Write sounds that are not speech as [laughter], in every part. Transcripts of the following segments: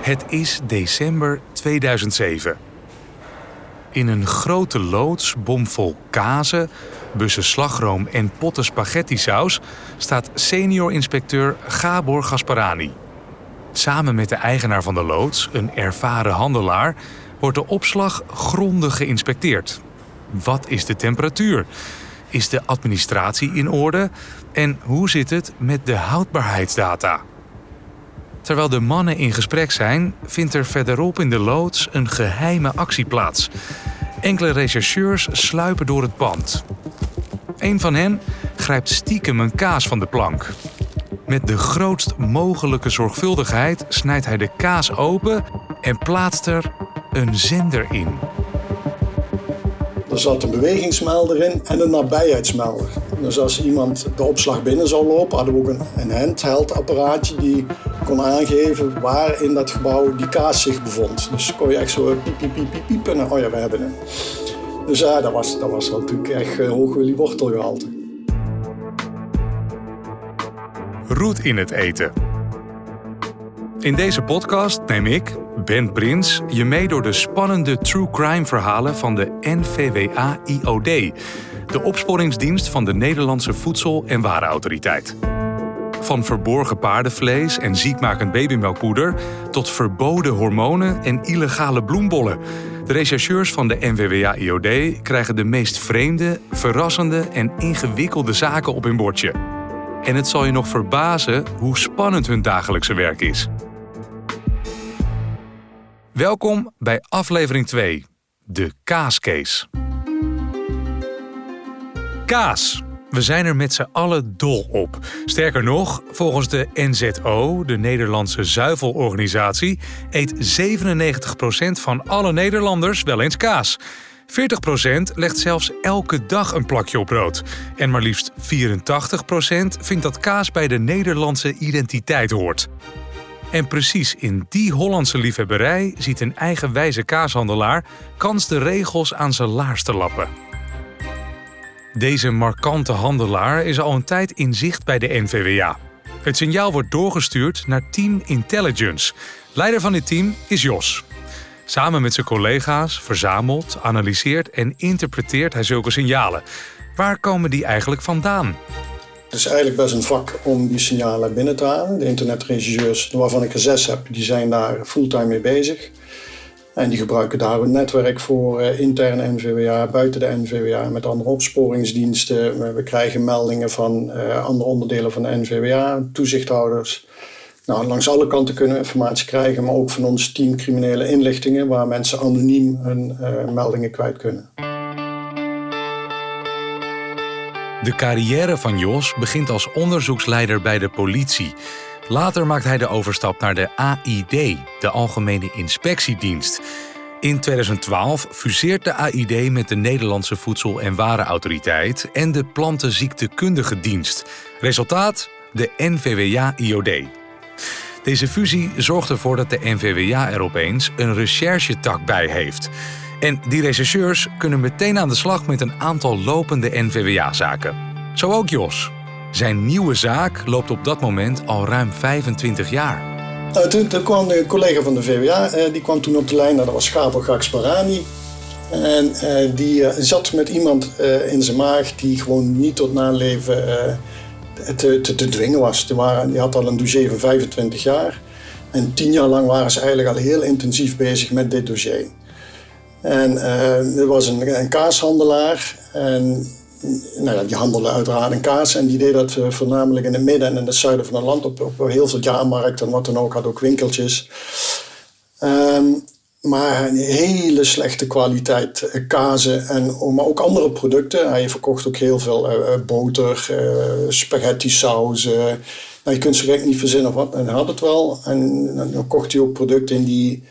Het is december 2007. In een grote loods bomvol kazen, bussen slagroom en potten spaghetti-saus staat senior-inspecteur Gabor Gasparani. Samen met de eigenaar van de loods, een ervaren handelaar, wordt de opslag grondig geïnspecteerd. Wat is de temperatuur? Is de administratie in orde? En hoe zit het met de houdbaarheidsdata? Terwijl de mannen in gesprek zijn, vindt er verderop in de loods een geheime actie plaats. Enkele rechercheurs sluipen door het pand. Een van hen grijpt stiekem een kaas van de plank. Met de grootst mogelijke zorgvuldigheid snijdt hij de kaas open en plaatst er een zender in. Er zat een bewegingsmelder in en een nabijheidsmelder. Dus als iemand de opslag binnen zou lopen, hadden we ook een, een handheld apparaatje die kon aangeven waar in dat gebouw die kaas zich bevond. Dus kon je echt zo piep, piep, piep, piep, oh ja, we hebben hem. Dus ja, dat was, dat was natuurlijk echt uh, hoog Willy Wortelgehalte. Roet in het eten. In deze podcast neem ik, Ben Prins, je mee door de spannende true crime verhalen van de NVWA-IOD, de opsporingsdienst van de Nederlandse Voedsel- en Warenautoriteit. Van verborgen paardenvlees en ziekmakend babymelkpoeder tot verboden hormonen en illegale bloembollen. De rechercheurs van de NVWA-IOD krijgen de meest vreemde, verrassende en ingewikkelde zaken op hun bordje. En het zal je nog verbazen hoe spannend hun dagelijkse werk is. Welkom bij aflevering 2, de kaascase. Kaas. We zijn er met z'n allen dol op. Sterker nog, volgens de NZO, de Nederlandse Zuivelorganisatie, eet 97% van alle Nederlanders wel eens kaas. 40% legt zelfs elke dag een plakje op brood. En maar liefst 84% vindt dat kaas bij de Nederlandse identiteit hoort. En precies in die Hollandse liefhebberij ziet een eigenwijze kaashandelaar kans de regels aan zijn laars te lappen. Deze markante handelaar is al een tijd in zicht bij de NVWA. Het signaal wordt doorgestuurd naar Team Intelligence. Leider van dit team is Jos. Samen met zijn collega's verzamelt, analyseert en interpreteert hij zulke signalen. Waar komen die eigenlijk vandaan? Het is eigenlijk best een vak om die signalen binnen te halen. De internetregisseurs, waarvan ik er zes heb, die zijn daar fulltime mee bezig. En die gebruiken daar een netwerk voor uh, interne NVWA, buiten de NVWA, met andere opsporingsdiensten. We krijgen meldingen van uh, andere onderdelen van de NVWA, toezichthouders. Nou, langs alle kanten kunnen we informatie krijgen, maar ook van ons team criminele inlichtingen, waar mensen anoniem hun uh, meldingen kwijt kunnen. De carrière van Jos begint als onderzoeksleider bij de politie. Later maakt hij de overstap naar de AID, de Algemene Inspectiedienst. In 2012 fuseert de AID met de Nederlandse Voedsel- en Warenautoriteit en de Plantenziektekundige Dienst. Resultaat? De NVWA-IOD. Deze fusie zorgt ervoor dat de NVWA er opeens een recherchetak bij heeft. En die rechercheurs kunnen meteen aan de slag met een aantal lopende NVWA-zaken. Zo ook Jos. Zijn nieuwe zaak loopt op dat moment al ruim 25 jaar. Nou, toen, kwam de collega van de VWA, eh, die kwam toen op de lijn, nou, dat was Gabor Gaksparani. En eh, die uh, zat met iemand in zijn maag die gewoon niet tot naleven te, te, te, dwingen was. Die, waren, die had al een dossier van 25 jaar. En tien jaar lang waren ze eigenlijk al heel intensief bezig met dit dossier. En er was een, een kaashandelaar. En nou die handelde uiteraard in kaas. En die deed dat uh, voornamelijk in het midden en in het zuiden van het land. Op, op heel veel jaarmarkten en wat dan ook. Had ook winkeltjes. Um, maar een hele slechte kwaliteit uh, kazen. En, maar ook andere producten. Hij verkocht ook heel veel uh, boter, spaghetti sauzen. Nou, je kunt ze gek niet verzinnen of wat. En hij had het wel. En dan kocht hij ook producten in die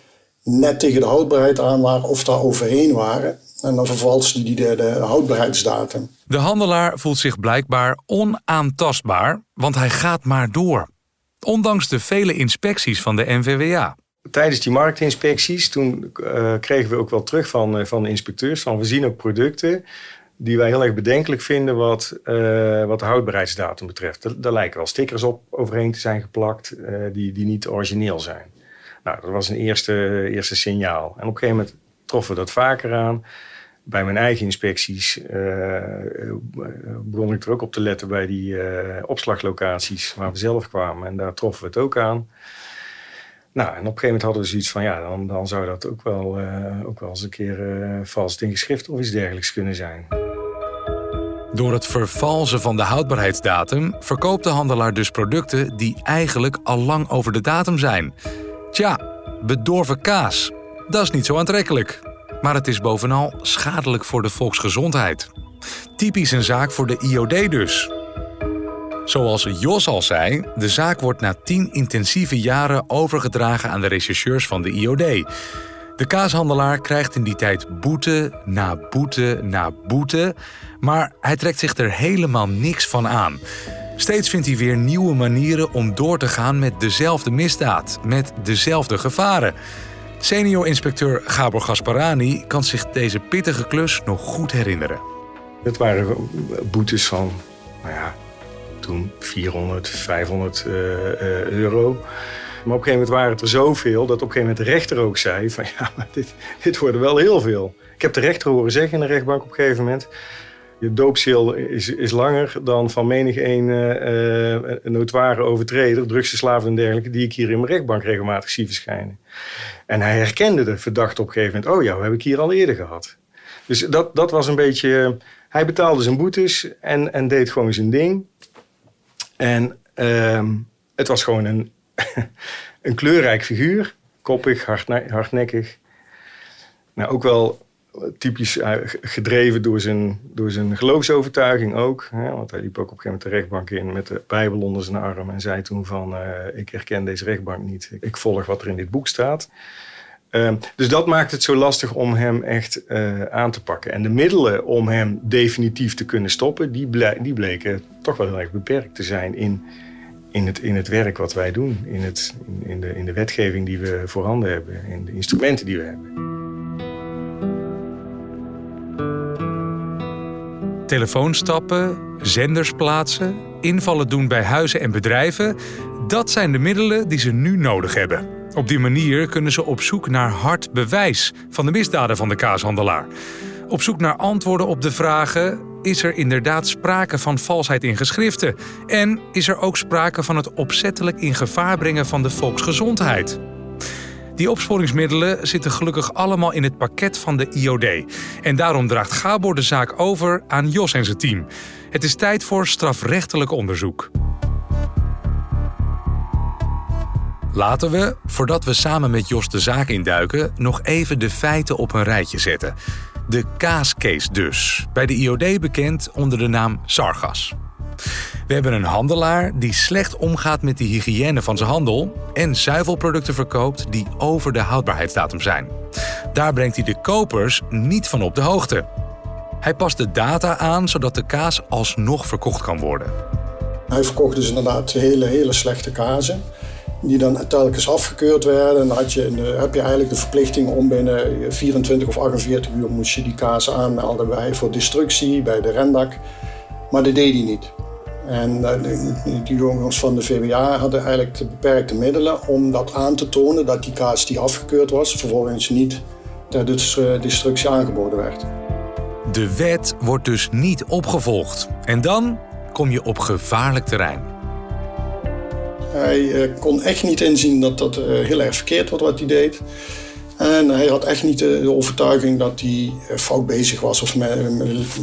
net tegen de houdbaarheid aan waren of daar overheen waren. En dan vervalste hij de, de houdbaarheidsdatum. De handelaar voelt zich blijkbaar onaantastbaar, want hij gaat maar door. Ondanks de vele inspecties van de NVWA. Tijdens die marktinspecties, toen uh, kregen we ook wel terug van, uh, van de inspecteurs... van we zien ook producten die wij heel erg bedenkelijk vinden wat, uh, wat de houdbaarheidsdatum betreft. Daar lijken wel stickers op overheen te zijn geplakt die, die niet origineel zijn. Nou, dat was een eerste, eerste signaal. En op een gegeven moment troffen we dat vaker aan. Bij mijn eigen inspecties uh, begon ik er ook op te letten bij die uh, opslaglocaties waar we zelf kwamen. En daar troffen we het ook aan. Nou, en op een gegeven moment hadden we zoiets van, ja, dan, dan zou dat ook wel, ook wel eens een keer vast in geschrift of iets dergelijks kunnen zijn. Door het vervalsen van de houdbaarheidsdatum verkoopt de handelaar dus producten die eigenlijk al lang over de datum zijn. Tja, bedorven kaas. Dat is niet zo aantrekkelijk. Maar het is bovenal schadelijk voor de volksgezondheid. Typisch een zaak voor de IOD dus. Zoals Jos al zei, de zaak wordt na tien intensieve jaren overgedragen aan de rechercheurs van de IOD. De kaashandelaar krijgt in die tijd boete na boete na boete, maar hij trekt zich er helemaal niks van aan. Steeds vindt hij weer nieuwe manieren om door te gaan met dezelfde misdaad, met dezelfde gevaren. Senior-inspecteur Gabor Gasparani kan zich deze pittige klus nog goed herinneren. Het waren boetes van, nou ja, toen 400, 500 uh, uh, euro. Maar op een gegeven moment waren het er zoveel dat op een gegeven moment de rechter ook zei: van ja, maar dit, dit worden wel heel veel. Ik heb de rechter horen zeggen in de rechtbank op een gegeven moment. Je doopseel is, is langer dan van menig een uh, notoire overtreder, drugsverslaafd en dergelijke, die ik hier in mijn rechtbank regelmatig zie verschijnen. En hij herkende de verdachte op een gegeven moment. Oh ja, heb ik hier al eerder gehad. Dus dat, dat was een beetje. Hij betaalde zijn boetes en, en deed gewoon zijn ding. En uh, het was gewoon een, [laughs] een kleurrijk figuur. Koppig, hardnekkig. Nou, ook wel typisch gedreven door zijn, door zijn geloofsovertuiging ook. Hè? Want hij liep ook op een gegeven moment de rechtbank in met de Bijbel onder zijn arm. En zei toen van, uh, ik herken deze rechtbank niet. Ik volg wat er in dit boek staat. Uh, dus dat maakt het zo lastig om hem echt uh, aan te pakken. En de middelen om hem definitief te kunnen stoppen, die, die bleken toch wel heel erg beperkt te zijn in in het, in het werk wat wij doen, in, het, in, de, in de wetgeving die we voorhanden hebben, in de instrumenten die we hebben. Telefoonstappen, zenders plaatsen, invallen doen bij huizen en bedrijven, dat zijn de middelen die ze nu nodig hebben. Op die manier kunnen ze op zoek naar hard bewijs van de misdaden van de kaashandelaar. Op zoek naar antwoorden op de vragen: is er inderdaad sprake van valsheid in geschriften? En is er ook sprake van het opzettelijk in gevaar brengen van de volksgezondheid? Die opsporingsmiddelen zitten gelukkig allemaal in het pakket van de IOD. En daarom draagt Gabor de zaak over aan Jos en zijn team. Het is tijd voor strafrechtelijk onderzoek. Laten we, voordat we samen met Jos de zaak induiken, nog even de feiten op een rijtje zetten. De kaascase dus, bij de IOD bekend onder de naam Sargas. We hebben een handelaar die slecht omgaat met de hygiëne van zijn handel en zuivelproducten verkoopt die over de houdbaarheidsdatum zijn. Daar brengt hij de kopers niet van op de hoogte. Hij past de data aan zodat de kaas alsnog verkocht kan worden. Hij verkocht dus inderdaad hele, hele slechte kazen die dan telkens afgekeurd werden. En dan had je, heb je eigenlijk de verplichting om binnen 24 of 48 uur moest je die kaas aanmelden bij, voor destructie bij de rendak. Maar dat deed hij niet. En uh, die jongens van de VWA hadden eigenlijk de beperkte middelen om dat aan te tonen dat die kaas die afgekeurd was, vervolgens niet ter destructie aangeboden werd. De wet wordt dus niet opgevolgd. En dan kom je op gevaarlijk terrein. Hij eh, kon echt niet inzien dat dat eh, heel erg verkeerd was wat hij deed. En hij had echt niet de overtuiging dat hij eh, fout bezig was of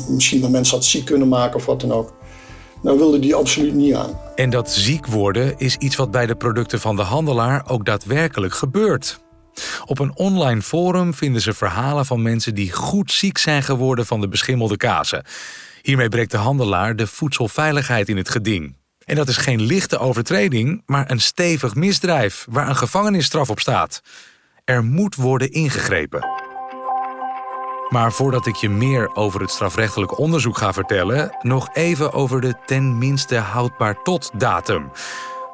misschien dat mensen had ziek kunnen maken of wat dan ook. Nou wilde hij absoluut niet aan. En dat ziek worden is iets wat bij de producten van de handelaar ook daadwerkelijk gebeurt. Op een online forum vinden ze verhalen van mensen die goed ziek zijn geworden van de beschimmelde kazen. Hiermee breekt de handelaar de voedselveiligheid in het geding. En dat is geen lichte overtreding, maar een stevig misdrijf waar een gevangenisstraf op staat. Er moet worden ingegrepen. Maar voordat ik je meer over het strafrechtelijk onderzoek ga vertellen, nog even over de ten minste houdbaar tot datum.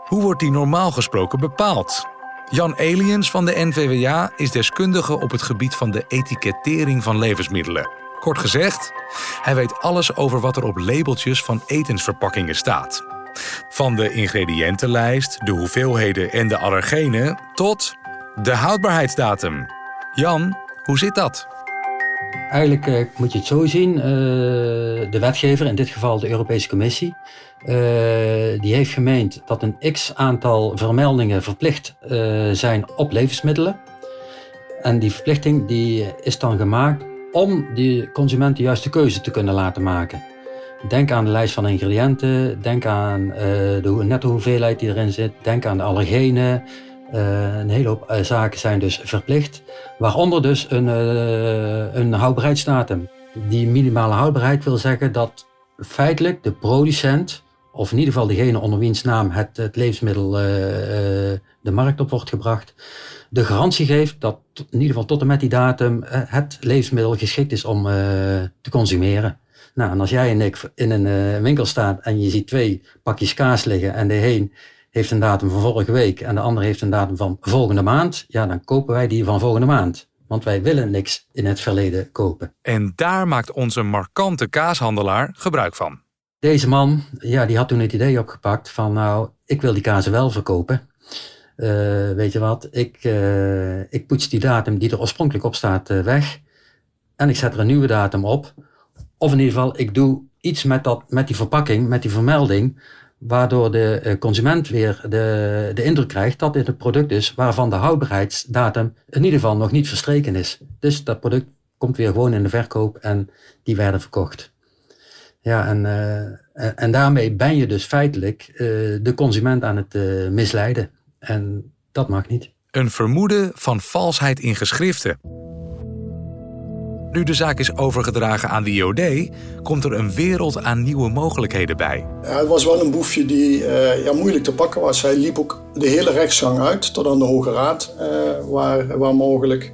Hoe wordt die normaal gesproken bepaald? Jan Aliens van de NVWA is deskundige op het gebied van de etikettering van levensmiddelen. Kort gezegd, hij weet alles over wat er op labeltjes van etensverpakkingen staat. Van de ingrediëntenlijst, de hoeveelheden en de allergenen tot De houdbaarheidsdatum. Jan, hoe zit dat? Eigenlijk uh, moet je het zo zien. Uh, de wetgever, in dit geval de Europese Commissie, uh, die heeft gemeend dat een x aantal vermeldingen verplicht zijn op levensmiddelen. En die verplichting die is dan gemaakt om die consument de juiste keuze te kunnen laten maken. Denk aan de lijst van ingrediënten, denk aan de netto hoeveelheid die erin zit, denk aan de allergenen, uh, een hele hoop uh, zaken zijn dus verplicht, waaronder dus een, uh, een houdbaarheidsdatum. Die minimale houdbaarheid wil zeggen dat feitelijk de producent, of in ieder geval degene onder wiens naam het, het levensmiddel de markt op wordt gebracht, de garantie geeft dat in ieder geval tot en met die datum het levensmiddel geschikt is om te consumeren. Nou, en als jij en ik in een winkel staat en je ziet twee pakjes kaas liggen en de een heeft een datum van vorige week en de ander heeft een datum van volgende maand, ja, dan kopen wij die van volgende maand. Want wij willen niks in het verleden kopen. En daar maakt onze markante kaashandelaar gebruik van. Deze man, ja, die had toen het idee opgepakt van, nou, ik wil die kazen wel verkopen. Uh, weet je wat, ik, uh, ik poets die datum die er oorspronkelijk op staat uh, weg. En ik zet er een nieuwe datum op. Of in ieder geval, ik doe iets met, dat, met die verpakking, met die vermelding waardoor de eh, consument weer de, de indruk krijgt dat dit een product is waarvan de houdbaarheidsdatum in ieder geval nog niet verstreken is. Dus dat product komt weer gewoon in de verkoop en die werden verkocht. Ja, en, uh, en daarmee ben je dus feitelijk uh, de consument aan het misleiden. En dat mag niet. Een vermoeden van valsheid in geschriften. Nu de zaak is overgedragen aan de IOD, komt er een wereld aan nieuwe mogelijkheden bij. Het was wel een boefje die uh, ja, moeilijk te pakken was. Hij liep ook de hele rechtsgang uit tot aan de Hoge Raad, uh, waar, waar mogelijk.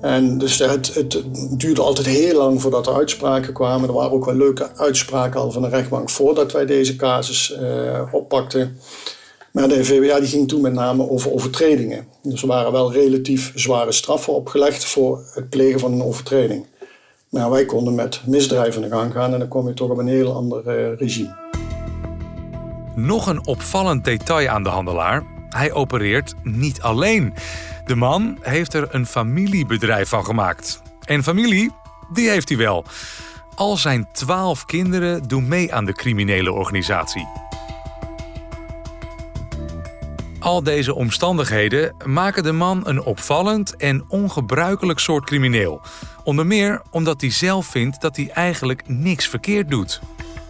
En dus het, het, duurde altijd heel lang voordat er uitspraken kwamen. Er waren ook wel leuke uitspraken al van de rechtbank voordat wij deze casus uh, oppakten. Maar de VWA die ging toen met name over overtredingen. Dus er waren wel relatief zware straffen opgelegd voor het plegen van een overtreding. Maar wij konden met misdrijven de gang gaan en dan kom je toch op een heel ander uh, regime. Nog een opvallend detail aan de handelaar. Hij opereert niet alleen. De man heeft er een familiebedrijf van gemaakt. En familie, die heeft hij wel. Al zijn twaalf kinderen doen mee aan de criminele organisatie. Al deze omstandigheden maken de man een opvallend en ongebruikelijk soort crimineel. Onder meer omdat hij zelf vindt dat hij eigenlijk niks verkeerd doet.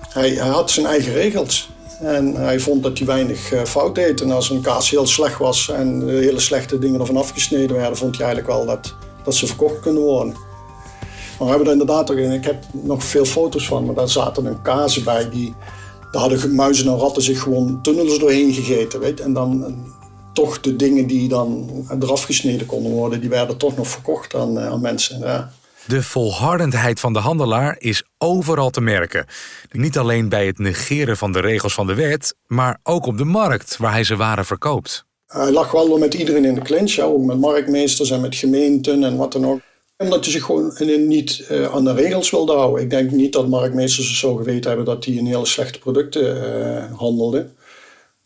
Hij, had zijn eigen regels. En hij vond dat hij weinig uh, fout deed. En als een kaas heel slecht was en hele slechte dingen ervan afgesneden werden, vond hij eigenlijk wel dat, dat ze verkocht kunnen worden. Maar we hebben er inderdaad ook in. Ik heb nog veel foto's van, maar daar zaten een kazen bij die daar hadden muizen en ratten zich gewoon tunnels doorheen gegeten. Weet? En dan toch de dingen die dan eraf gesneden konden worden, die werden toch nog verkocht aan, eh, aan mensen. Ja. De volhardendheid van de handelaar is overal te merken. Niet alleen bij het negeren van de regels van de wet, maar ook op de markt waar hij zijn waren verkoopt. Hij lag wel met iedereen in de clinch, ook met marktmeesters en met gemeenten en wat dan ook omdat hij zich gewoon niet uh, aan de regels wilde houden. Ik denk niet dat marktmeesters zo geweten hebben dat hij een hele slechte producten uh, handelde.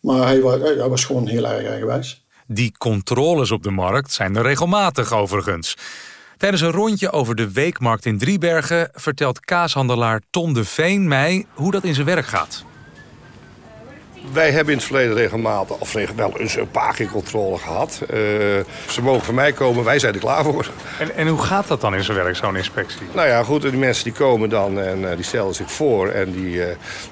Maar hij was, hij was gewoon heel erg eigenwijs. Die controles op de markt zijn er regelmatig overigens. Tijdens een rondje over de weekmarkt in Driebergen vertelt kaashandelaar Ton de Veen mij hoe dat in zijn werk gaat wij hebben in het verleden regelmatig, of wel eens een paar keer controle gehad. Uh, ze mogen van mij komen, wij zijn er klaar voor. En, en hoe gaat dat dan in zijn werk, zo'n inspectie? Nou ja, goed, die mensen die komen dan en uh, die stellen zich voor. En die, uh,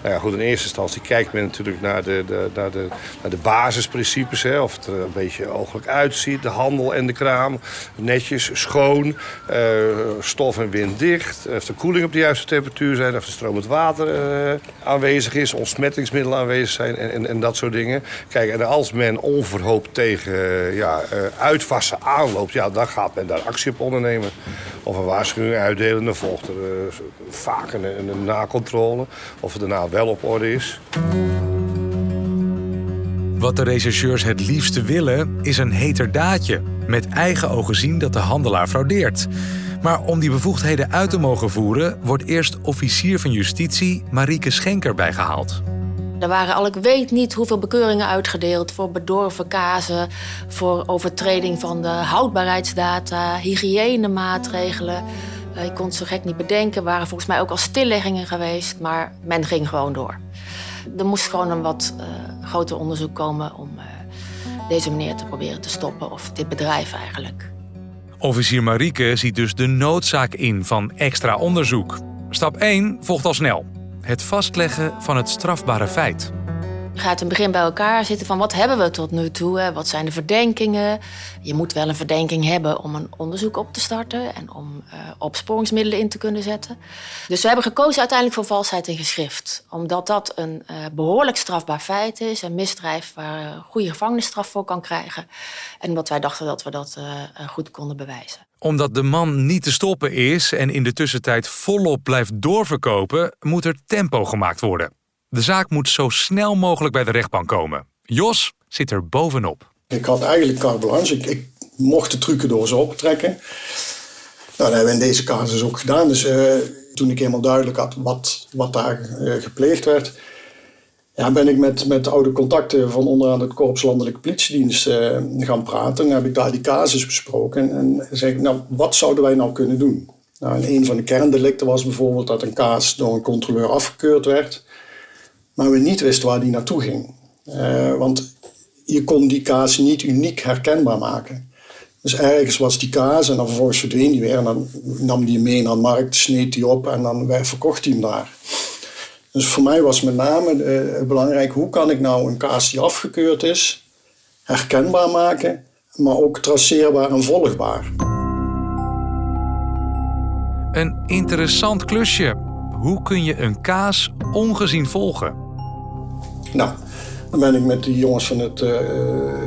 nou ja, goed, in eerste instantie kijkt men natuurlijk naar de, de, naar de, naar de basisprincipes. Hè, of het er een beetje ooglijk uitziet, de handel en de kraam. Netjes, schoon, stof en wind dicht. Of de koeling op de juiste temperatuur zijn, of de stromend water aanwezig is, ontsmettingsmiddelen aanwezig zijn en, en, dat soort dingen. Kijk, en als men onverhoopt tegen uh, ja, uh, uitwassen aanloopt, ja, dan gaat men daar actie op ondernemen. Of een waarschuwing uitdelen, dan volgt er uh, vaak een, een nakontrole of het daarna wel op orde is. Wat de rechercheurs het liefste willen, is een heterdaadje. Met eigen ogen zien dat de handelaar fraudeert. Maar om die bevoegdheden uit te mogen voeren, wordt eerst officier van justitie Marieke Schenker bijgehaald. Er waren al ik weet niet hoeveel bekeuringen uitgedeeld voor bedorven kazen, voor overtreding van de houdbaarheidsdata, hygiënemaatregelen. Uh, ik kon het zo gek niet bedenken. Er waren volgens mij ook al stilleggingen geweest, maar men ging gewoon door. Er moest gewoon een wat uh, groter onderzoek komen om uh, deze meneer te proberen te stoppen, of dit bedrijf eigenlijk. Officier Marieke ziet dus de noodzaak in van extra onderzoek. Stap 1 volgt al snel: het vastleggen van het strafbare feit. Je gaat in het begin bij elkaar zitten van wat hebben we tot nu toe? Hè? Wat zijn de verdenkingen? Je moet wel een verdenking hebben om een onderzoek op te starten en om uh, opsporingsmiddelen in te kunnen zetten. Dus we hebben gekozen uiteindelijk voor valsheid in geschrift. Omdat dat een uh, behoorlijk strafbaar feit is, een misdrijf waar een goede gevangenisstraf voor kan krijgen. En omdat wij dachten dat we dat goed konden bewijzen omdat de man niet te stoppen is en in de tussentijd volop blijft doorverkopen, moet er tempo gemaakt worden. De zaak moet zo snel mogelijk bij de rechtbank komen. Jos zit er bovenop. Ik had eigenlijk carte blanche. Ik, ik mocht de trucendoos optrekken. Nou, dat hebben we in deze casus ook gedaan. Dus uh, toen ik helemaal duidelijk had wat, wat daar uh, gepleegd werd, ja, ben ik met, met oude contacten van onderaan het Korps Landelijke Politiedienst uh, gaan praten. En heb ik daar die casus besproken. En zei ik, nou, wat zouden wij nou kunnen doen? Nou, een van de kerndelicten was bijvoorbeeld dat een kaas door een controleur afgekeurd werd maar we niet wisten waar die naartoe ging. Uh, want je kon die kaas niet uniek herkenbaar maken. Dus ergens was die kaas en dan vervolgens verdween die weer. En dan nam die mee naar de markt, sneed die op en dan verkocht hij hem daar. Dus voor mij was met name uh, belangrijk, hoe kan ik nou een kaas die afgekeurd is, herkenbaar maken, maar ook traceerbaar en volgbaar. Een interessant klusje. Hoe kun je een kaas ongezien volgen? Nou, dan ben ik met die jongens van het uh,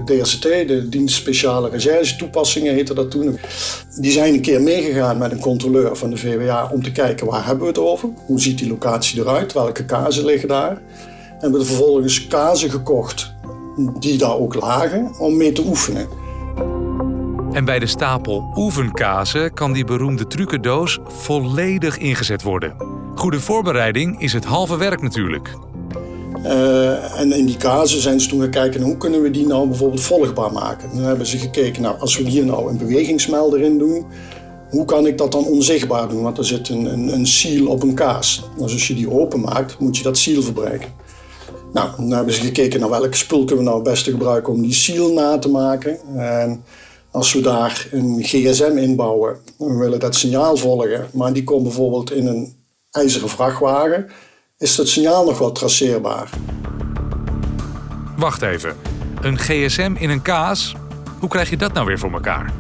de Dienst Speciale Recherche Toepassingen heette dat toen. Die zijn een keer meegegaan met een controleur van de VWA om te kijken waar hebben we het over. Hoe ziet die locatie eruit? Welke kazen liggen daar? En hebben we vervolgens kazen gekocht die daar ook lagen om mee te oefenen. En bij de stapel oefenkazen kan die beroemde trucendoos volledig ingezet worden. Goede voorbereiding is het halve werk natuurlijk. Uh, en in die casus zijn ze toen gaan kijken hoe kunnen we die nou bijvoorbeeld volgbaar maken. Dan hebben ze gekeken, nou, als we hier nou een bewegingsmelder in doen, hoe kan ik dat dan onzichtbaar doen? Want er zit een, een, een seal op een kaas. Dus als je die openmaakt, moet je dat seal verbreken. Nou, dan hebben ze gekeken naar welke spul kunnen we nou het beste gebruiken om die seal na te maken. En als we daar een gsm inbouwen, we willen dat signaal volgen, maar die komt bijvoorbeeld in een ijzeren vrachtwagen is het signaal nog wel traceerbaar. Wacht even. Een gsm in een kaas? Hoe krijg je dat nou weer voor elkaar?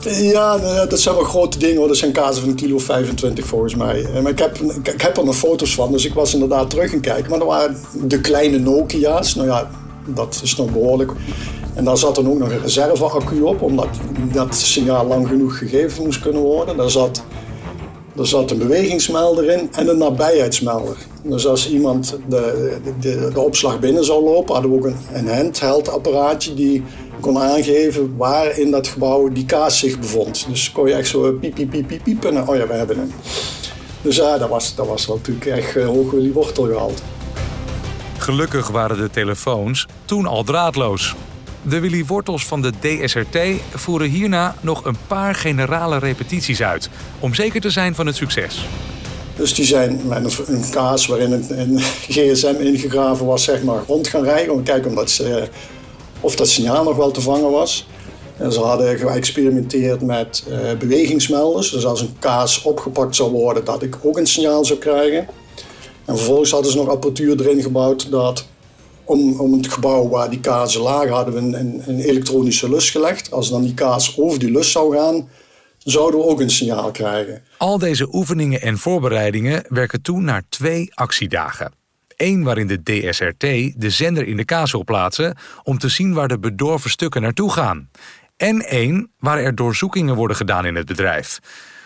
Ja, nou dat zijn wel grote dingen hoor. Dat zijn kazen van een kilo 25 volgens mij. Eh, maar ik heb, ik heb er nog foto's van, dus ik was inderdaad terug gaan kijken. Maar dat waren de kleine Nokia's. Nou ja, dat is nog behoorlijk. En daar zat dan ook nog een reserveaccu op, omdat dat signaal lang genoeg gegeven moest kunnen worden. Daar zat er zat een bewegingsmelder in en een nabijheidsmelder. Dus als iemand de, de, de opslag binnen zou lopen, hadden we ook een, een handheld apparaatje die kon aangeven waar in dat gebouw die kaas zich bevond. Dus kon je echt zo piep, piep, piep, piep, piep en oh ja, we hebben hem. Dus ja, dat was, dat was natuurlijk echt uh, hoog die wortel gehaald. Gelukkig waren de telefoons toen al draadloos. De Willy Wortels van de DSRT voeren hierna nog een paar generale repetities uit, om zeker te zijn van het succes. Dus die zijn met een kaas waarin een, gsm ingegraven was, zeg maar, rond gaan rijden. Om te kijken of dat, signaal nog wel te vangen was. En ze hadden geëxperimenteerd met uh, bewegingsmelders. Dus als een kaas opgepakt zou worden, dat ik ook een signaal zou krijgen. En vervolgens hadden ze nog apparatuur erin gebouwd dat om, om het gebouw waar die kazen lagen hadden we een, een, elektronische lus gelegd. Als dan die kaas over die lus zou gaan, zouden we ook een signaal krijgen. Al deze oefeningen en voorbereidingen werken toe naar twee actiedagen. Eén waarin de DSRT de zender in de kaas wil plaatsen om te zien waar de bedorven stukken naartoe gaan. En één waar er doorzoekingen worden gedaan in het bedrijf.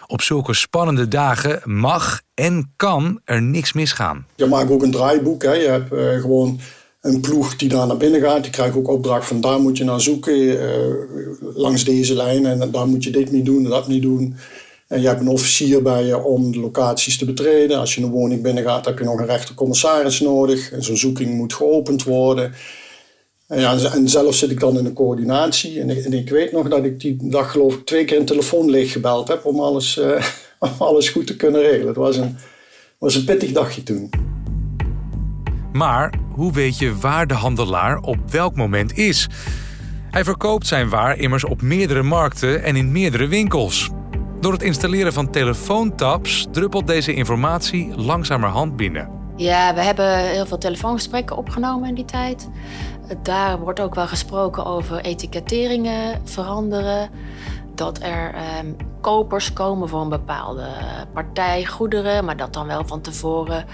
Op zulke spannende dagen mag en kan er niks misgaan. Je maakt ook een draaiboek. Hè. Je hebt uh, gewoon een ploeg die daar naar binnen gaat. Die krijgt ook opdracht van daar moet je naar zoeken uh, langs deze lijn. En daar moet je dit niet doen en dat niet doen. En je hebt een officier bij je om de locaties te betreden. Als je een woning binnengaat, heb je nog een rechtercommissaris nodig. Zo'n zoeking moet geopend worden. En, ja, en zelf zit ik dan in de coördinatie. En ik, en ik weet nog dat ik die dag geloof ik twee keer een telefoon leeggebeld heb om alles, [laughs] om alles goed te kunnen regelen. Het was een, was een pittig dagje toen. Maar hoe weet je waar de handelaar op welk moment is? Hij verkoopt zijn waar immers op meerdere markten en in meerdere winkels. Door het installeren van telefoontaps druppelt deze informatie langzamerhand binnen. Ja, we hebben heel veel telefoongesprekken opgenomen in die tijd. Daar wordt ook wel gesproken over etiketteringen veranderen. Dat er ehm, kopers komen voor een bepaalde partij goederen, maar dat dan wel van tevoren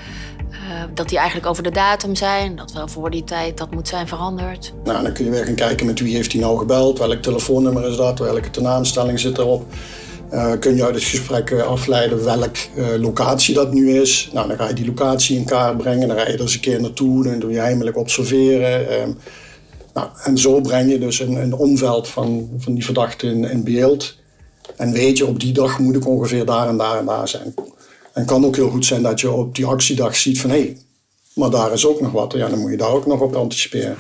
uh, dat die eigenlijk over de datum zijn. Dat wel voor die tijd dat moet zijn veranderd. Nou, dan kun je weer gaan kijken met wie heeft hij nou gebeld, welk telefoonnummer is dat, welke tenaamstelling zit erop. Uh, kun je uit het gesprek eh, afleiden welke locatie dat nu is. Nou, dan ga je die locatie in kaart brengen. Dan ga je er eens een keer naartoe. Dan doe je heimelijk observeren. Uh, nou, en zo breng je dus een, een omveld van, van die verdachte in, in, beeld. En weet je, op die dag moet ik ongeveer daar en daar en daar zijn. En kan ook heel goed zijn dat je op die actiedag ziet van... hé, hey, maar daar is ook nog wat. Ja, dan moet je daar ook nog op anticiperen.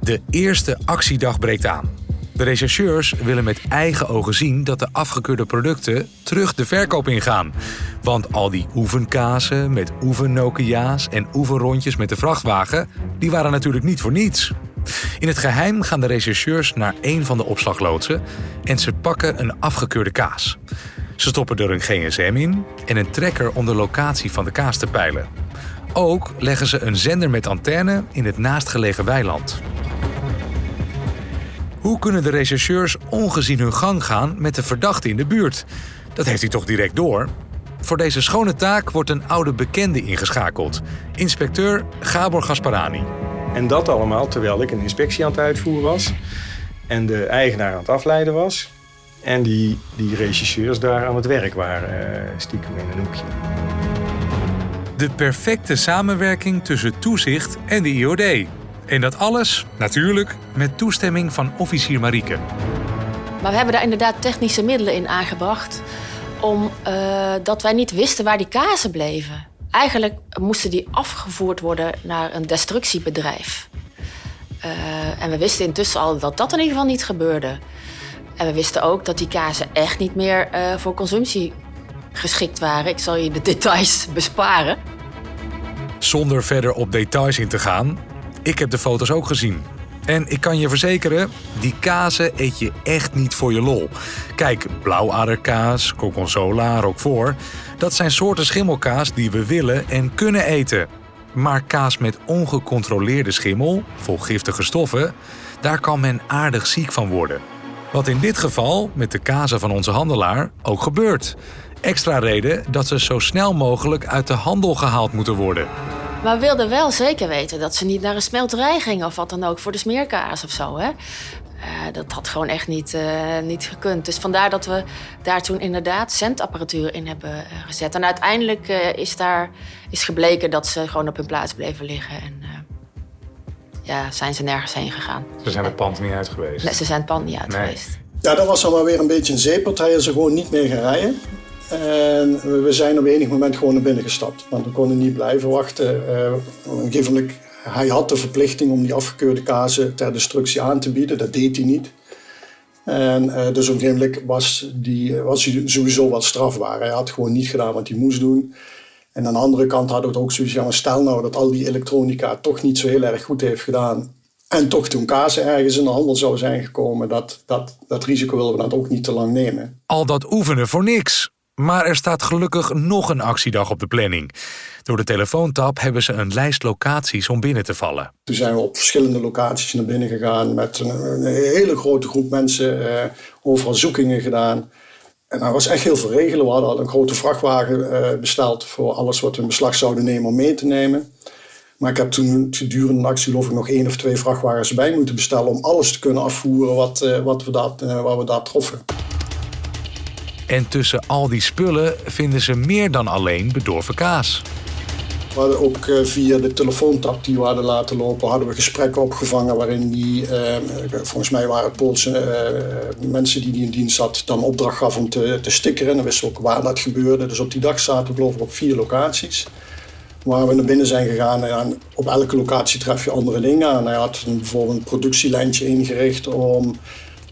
De eerste actiedag breekt aan. De rechercheurs willen met eigen ogen zien dat de afgekeurde producten terug de verkoop ingaan. Want al die oefenkazen met oefennokia's en oefenrondjes met de vrachtwagen, die waren natuurlijk niet voor niets. In het geheim gaan de rechercheurs naar een van de opslagloodsen en ze pakken een afgekeurde kaas. Ze stoppen er een gsm in en een trekker om de locatie van de kaas te peilen. Ook leggen ze een zender met antenne in het naastgelegen weiland. Hoe kunnen de rechercheurs ongezien hun gang gaan met de verdachte in de buurt? Dat heeft hij toch direct door? Voor deze schone taak wordt een oude bekende ingeschakeld. Inspecteur Gabor Gasparani. En dat allemaal terwijl ik een inspectie aan het uitvoeren was. En de eigenaar aan het afleiden was. En die, die rechercheurs daar aan het werk waren, uh, stiekem in een hoekje. De perfecte samenwerking tussen toezicht en de IOD. En dat alles, natuurlijk, met toestemming van officier Marieke. Maar we hebben daar inderdaad technische middelen in aangebracht... omdat uh, wij niet wisten waar die kazen bleven. Eigenlijk moesten die afgevoerd worden naar een destructiebedrijf. Uh, en we wisten intussen al dat dat in ieder geval niet gebeurde. En we wisten ook dat die kazen echt niet meer uh, voor consumptie geschikt waren. Ik zal je de details [laughs] besparen. Zonder verder op details in te gaan, ik heb de foto's ook gezien. En ik kan je verzekeren, die kazen eet je echt niet voor je lol. Kijk, blauwaderkaas, gorgonzola, roquefort... dat zijn soorten schimmelkaas die we willen en kunnen eten. Maar kaas met ongecontroleerde schimmel, vol giftige stoffen... daar kan men aardig ziek van worden. Wat in dit geval met de kazen van onze handelaar ook gebeurt. Extra reden dat ze zo snel mogelijk uit de handel gehaald moeten worden. Maar we wilden wel zeker weten dat ze niet naar een smelterij gingen of wat dan ook voor de smeerkaas of zo. Hè? Uh, dat had gewoon echt niet, uh, niet gekund. Dus vandaar dat we daar toen inderdaad centapparatuur in hebben uh, gezet. En uiteindelijk is daar is gebleken dat ze gewoon op hun plaats bleven liggen. En ja, zijn ze nergens heen gegaan. Ze zijn het pand niet uit geweest? Nee, ze zijn het pand niet uit nee. geweest. Ja, dat was dan wel weer een beetje een zeepartij. Ze gewoon niet meer gaan rijden. En we zijn op enig moment gewoon naar binnen gestapt. Want we konden niet blijven wachten. Uh, op een gegeven moment, hij had de verplichting om die afgekeurde kazen ter destructie aan te bieden. Dat deed hij niet. En uh, dus op een gegeven moment was, die, was hij sowieso wat strafbaar. Hij had gewoon niet gedaan wat hij moest doen. En aan de andere kant hadden we het ook zoiets van... stel nou dat al die elektronica toch niet zo heel erg goed heeft gedaan... en toch toen kazen ergens in de handel zou zijn gekomen... dat, dat, dat risico willen we dan ook niet te lang nemen. Al dat oefenen voor niks. Maar er staat gelukkig nog een actiedag op de planning. Door de telefoontap hebben ze een lijst locaties om binnen te vallen. Toen zijn we op verschillende locaties naar binnen gegaan met een, een hele grote groep mensen, eh, overal zoekingen gedaan. En dat was echt heel veel regelen. We hadden al een grote vrachtwagen eh, besteld voor alles wat we in beslag zouden nemen om mee te nemen. Maar ik heb toen gedurende de actie geloof ik nog één of twee vrachtwagens bij moeten bestellen om alles te kunnen afvoeren wat, uh, wat, we, dat, uh, wat we daar troffen. En tussen al die spullen vinden ze meer dan alleen bedorven kaas. We hadden ook eh, via de telefoontap die we hadden laten lopen, hadden we gesprekken opgevangen waarin die, eh, volgens mij waren het Poolse eh, mensen die die in dienst had, dan opdracht gaf om te, te stickeren. Dan wisten we ook waar dat gebeurde. Dus op die dag zaten we geloof ik op vier locaties. Waar we naar binnen zijn gegaan en op elke locatie tref je andere dingen aan. Hij had bijvoorbeeld een productielijntje ingericht om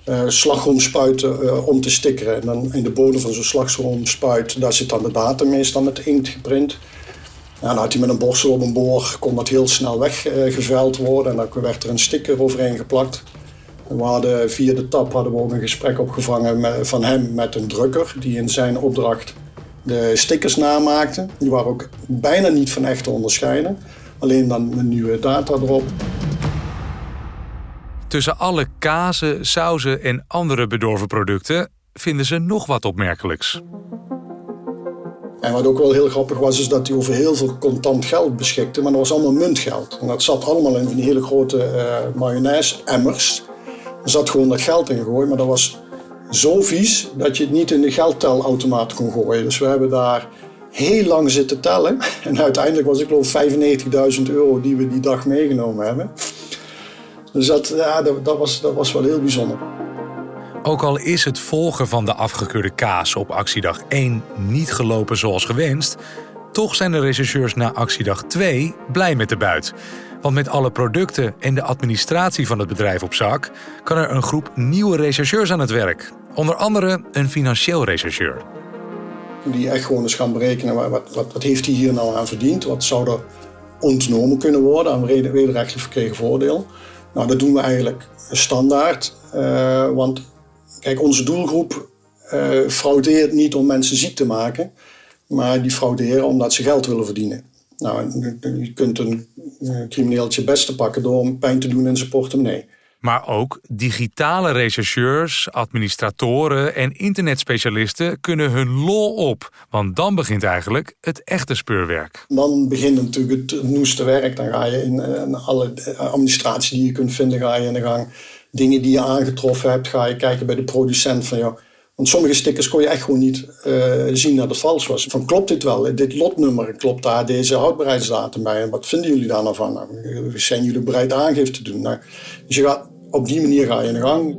uh, slagroomspuiten om te stickeren. En dan in de bodem van zo'n slagroomspuit, daar zit dan de datum meestal met inkt geprint. Ja, dan had hij met een borstel op een boor, kon dat heel snel weggeveld worden. En dan werd er een sticker overheen geplakt. En via de tap hadden we ook een gesprek opgevangen van hem met een drukker. Die in zijn opdracht de stickers namaakte. Die waren ook bijna niet van echt te onderscheiden. Alleen dan een nieuwe data erop. Tussen alle kazen, sauzen en andere bedorven producten vinden ze nog wat opmerkelijks. En wat ook wel heel grappig was, is dat hij over heel veel contant geld beschikte, maar dat was allemaal muntgeld. En dat zat allemaal in die hele grote uh, mayonaise-emmers. Er zat gewoon dat geld in gegooid, maar dat was zo vies dat je het niet in de geldtelautomaat kon gooien. Dus we hebben daar heel lang zitten tellen. [laughs] En uiteindelijk was ik geloof 95.000 euro die we die dag meegenomen hebben. Dus dat, ja, dat, dat, was, dat was wel heel bijzonder. Ook al is het volgen van de afgekeurde kaas op actiedag 1 niet gelopen zoals gewenst, toch zijn de rechercheurs na actiedag 2 blij met de buit. Want met alle producten en de administratie van het bedrijf op zak, kan er een groep nieuwe rechercheurs aan het werk. Onder andere een financieel rechercheur. Die echt gewoon eens gaan berekenen wat, wat, wat heeft hij hier nou aan verdiend? Wat zou er ontnomen kunnen worden aan wederrechtelijk verkregen voordeel? Nou, dat doen we eigenlijk standaard. Uh, want Kijk, onze doelgroep uh, fraudeert niet om mensen ziek te maken, maar die frauderen omdat ze geld willen verdienen. Nou, je kunt een crimineeltje beste pakken door pijn te doen in zijn portemonnee. Maar ook digitale rechercheurs, administratoren en internetspecialisten kunnen hun lol op. Want dan begint eigenlijk het echte speurwerk. Dan begint natuurlijk het noeste werk. Dan ga je in, in alle administratie die je kunt vinden, ga je in de gang dingen die je aangetroffen hebt, ga je kijken bij de producent van ja. Want sommige stickers kon je echt gewoon niet uh, zien dat het vals was. Van klopt dit wel? Dit lotnummer, klopt daar deze houdbaarheidsdatum bij? En wat vinden jullie daar nou van? Nou, zijn jullie bereid aangifte te doen? Nou, dus je gaat, op die manier ga je in gang.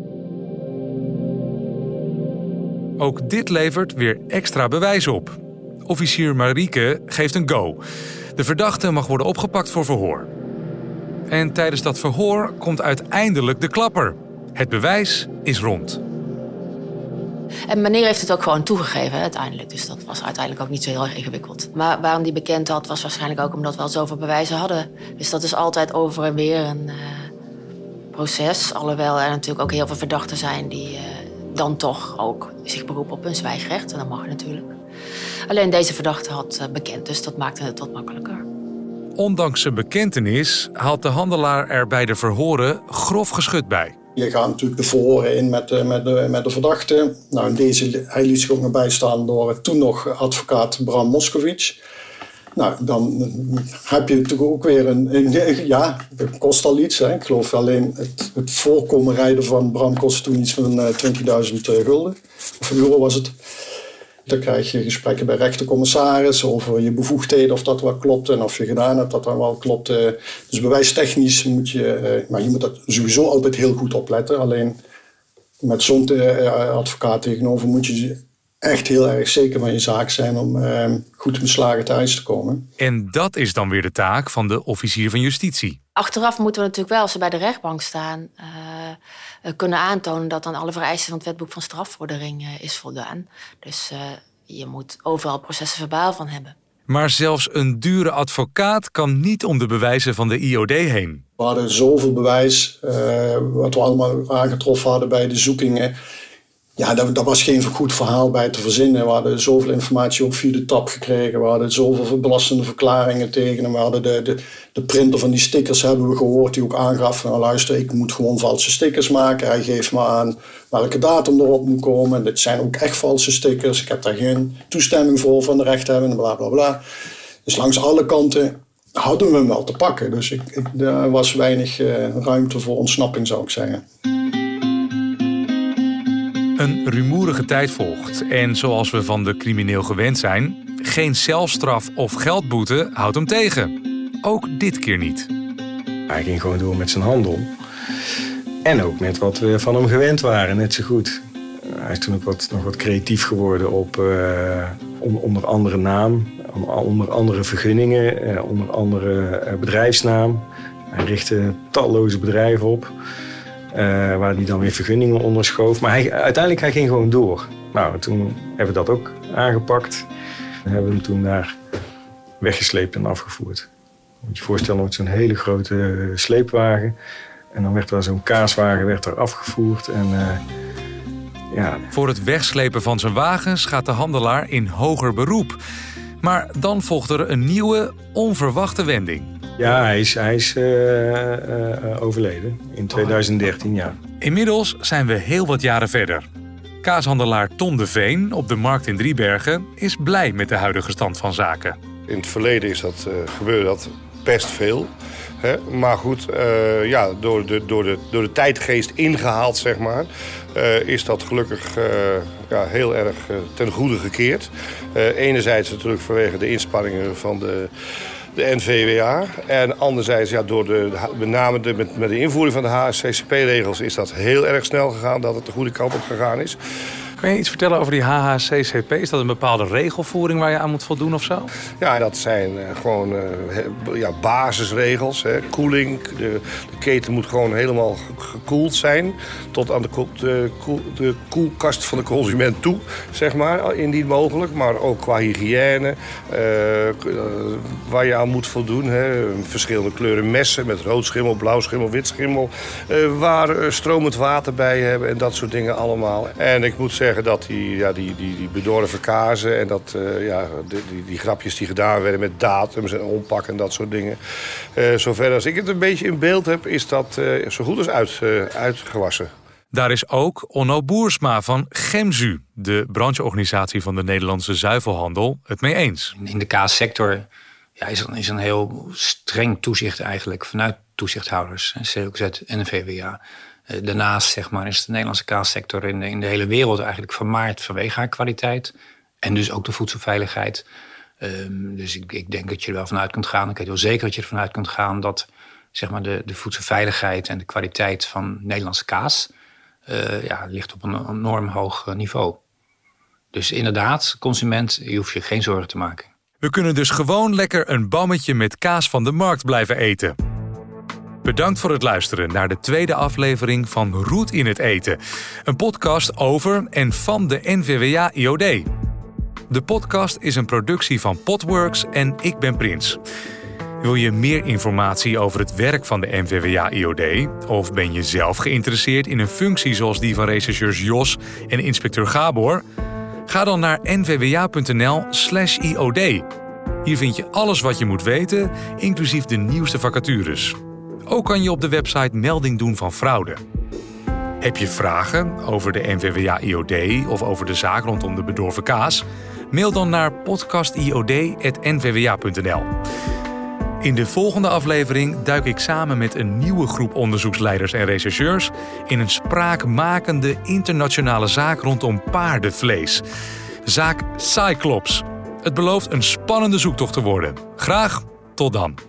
Ook dit levert weer extra bewijs op. Officier Marieke geeft een go. De verdachte mag worden opgepakt voor verhoor. En tijdens dat verhoor komt uiteindelijk de klapper. Het bewijs is rond. En meneer heeft het ook gewoon toegegeven uiteindelijk. Dus dat was uiteindelijk ook niet zo heel erg ingewikkeld. Maar waarom die bekend had, was waarschijnlijk ook omdat we al zoveel bewijzen hadden. Dus dat is altijd over en weer een uh, proces. Alhoewel er natuurlijk ook heel veel verdachten zijn die uh, dan toch ook zich beroepen op hun zwijgrecht. En dat mag natuurlijk. Alleen deze verdachte had uh, bekend, dus dat maakte het wat makkelijker. Ondanks zijn bekentenis haalt de handelaar er bij de verhoren grof geschut bij. Je gaat natuurlijk de verhoren in met de, met met de verdachte. Nou, in deze, hij liet zich bijstaan door toen nog advocaat Bram Moskowitz. Nou, dan heb je natuurlijk ook weer een, [laughs] ja, dat kost al iets. Hè. Ik geloof alleen het, het voorkomen rijden van Bram kostte toen iets van 20.000 eh, gulden. Of euro was het. Dan krijg je gesprekken bij rechtercommissaris over je bevoegdheden, of dat wel klopt en of je gedaan hebt dat dat wel klopt. Dus bewijstechnisch moet je, eh, maar je moet dat sowieso altijd heel goed opletten. Alleen met zo'n eh, advocaat tegenover moet je echt heel erg zeker van je zaak zijn om eh, goed beslagen thuis te komen. En dat is dan weer de taak van de officier van justitie. Achteraf moeten we natuurlijk wel, als ze bij de rechtbank staan, uh, kunnen aantonen dat dan alle vereisten van het wetboek van strafvordering uh, is voldaan. Dus je moet overal processen verbaal van hebben. Maar zelfs een dure advocaat kan niet om de bewijzen van de IOD heen. We hadden zoveel bewijs, wat we allemaal aangetroffen hadden bij de zoekingen ja, daar, was geen goed verhaal bij te verzinnen. We hadden zoveel informatie ook via de tap gekregen. We hadden zoveel belastende verklaringen tegen hem. We hadden de, de, de printer van die stickers hebben we gehoord die ook aangaf van nou, luister, ik moet gewoon valse stickers maken. Hij geeft me aan welke datum erop moet komen. Dit zijn ook echt valse stickers. Ik heb daar geen toestemming voor van de rechthebben, bla bla bla. Dus langs alle kanten hadden we hem wel te pakken. Dus ik, er was weinig uh, ruimte voor ontsnapping, zou ik zeggen. Een rumoerige tijd volgt en zoals we van de crimineel gewend zijn, Geen zelfstraf of geldboete houdt hem tegen. Ook dit keer niet. Hij ging gewoon door met zijn handel. En ook met wat we van hem gewend waren, net zo goed. Hij is toen ook wat, nog wat creatief geworden op uh, onder andere naam, onder andere vergunningen, uh, onder andere uh, bedrijfsnaam. Hij richtte talloze bedrijven op, waar hij dan weer vergunningen onder schoof. Maar hij, uiteindelijk hij ging gewoon door. Nou, toen hebben we dat ook aangepakt. En hebben we hem toen daar weggesleept en afgevoerd. Moet je je voorstellen zo'n hele grote sleepwagen. En dan werd er zo'n kaaswagen werd er afgevoerd. En, uh, ja. Voor het wegslepen van zijn wagens gaat de handelaar in hoger beroep. Maar dan volgt er een nieuwe, onverwachte wending. Ja, hij is, hij is uh, uh, overleden in 2013, ja. Inmiddels zijn we heel wat jaren verder. Kaashandelaar Ton de Veen op de markt in Driebergen is blij met de huidige stand van zaken. In het verleden is dat, gebeurde dat best veel. Hè? Maar goed, uh, ja, door, de, door, de, door de tijdgeest ingehaald, zeg maar, uh, is dat gelukkig uh, ja, heel erg ten goede gekeerd. enerzijds natuurlijk vanwege de inspanningen van de, de NVWA. En anderzijds, ja, door de, met name de, met, met de invoering van de HSCCP-regels is dat heel erg snel gegaan, dat het de goede kant op gegaan is. Kan je iets vertellen over die HHCCP? Is dat een bepaalde regelvoering waar je aan moet voldoen of zo? Ja, dat zijn uh, gewoon uh, ja, basisregels. Koeling, de, de, keten moet gewoon helemaal gekoeld zijn. Tot aan de, de, koelkast van de consument toe, zeg maar, indien mogelijk. Maar ook qua hygiëne, uh, waar je aan moet voldoen. Hè. Verschillende kleuren messen met rood schimmel, blauw schimmel, wit schimmel. waar stromend water bij hebben en dat soort dingen allemaal. En ik moet zeggen dat die, ja, die, die, die bedorven kazen en dat, uh, ja, die, die, die, grapjes die gedaan werden met datums en onpak en dat soort dingen. Uh, zover als ik het een beetje in beeld heb, is dat uh, zo goed als uit, uitgewassen. Daar is ook Onno Boersma van Gemzu, de brancheorganisatie van de Nederlandse zuivelhandel, het mee eens. In de kaassector ja, is, er, is een heel streng toezicht eigenlijk vanuit toezichthouders, COZ en de VWA. Eh, daarnaast zeg maar, is de Nederlandse kaassector in de, in de hele wereld eigenlijk vermaard vanwege haar kwaliteit. En dus ook de voedselveiligheid. Um, dus ik, ik, denk dat je er wel vanuit kunt gaan. Ik weet wel zeker dat je er vanuit kunt gaan dat zeg maar, de, de voedselveiligheid en de kwaliteit van Nederlandse kaas uh, ja, ligt op een enorm hoog eh, niveau. Dus inderdaad, consument, je hoeft je geen zorgen te maken. We kunnen dus gewoon lekker een bammetje met kaas van de markt blijven eten. Bedankt voor het luisteren naar de tweede aflevering van Roet in het Eten. Een podcast over en van de NVWA IOD. De podcast is een productie van Potworks en ik ben Prins. Wil je meer informatie over het werk van de NVWA IOD? Of ben je zelf geïnteresseerd in een functie zoals die van rechercheurs Jos en inspecteur Gabor? Ga dan naar nvwa.nl/iod. Hier vind je alles wat je moet weten, inclusief de nieuwste vacatures. Ook kan je op de website melding doen van fraude. Heb je vragen over de NVWA IOD of over de zaak rondom de bedorven kaas? Mail dan naar podcastiod.nvwa.nl. In de volgende aflevering duik ik samen met een nieuwe groep onderzoeksleiders en rechercheurs in een spraakmakende internationale zaak rondom paardenvlees. Zaak Cyclops. Het belooft een spannende zoektocht te worden. Graag tot dan.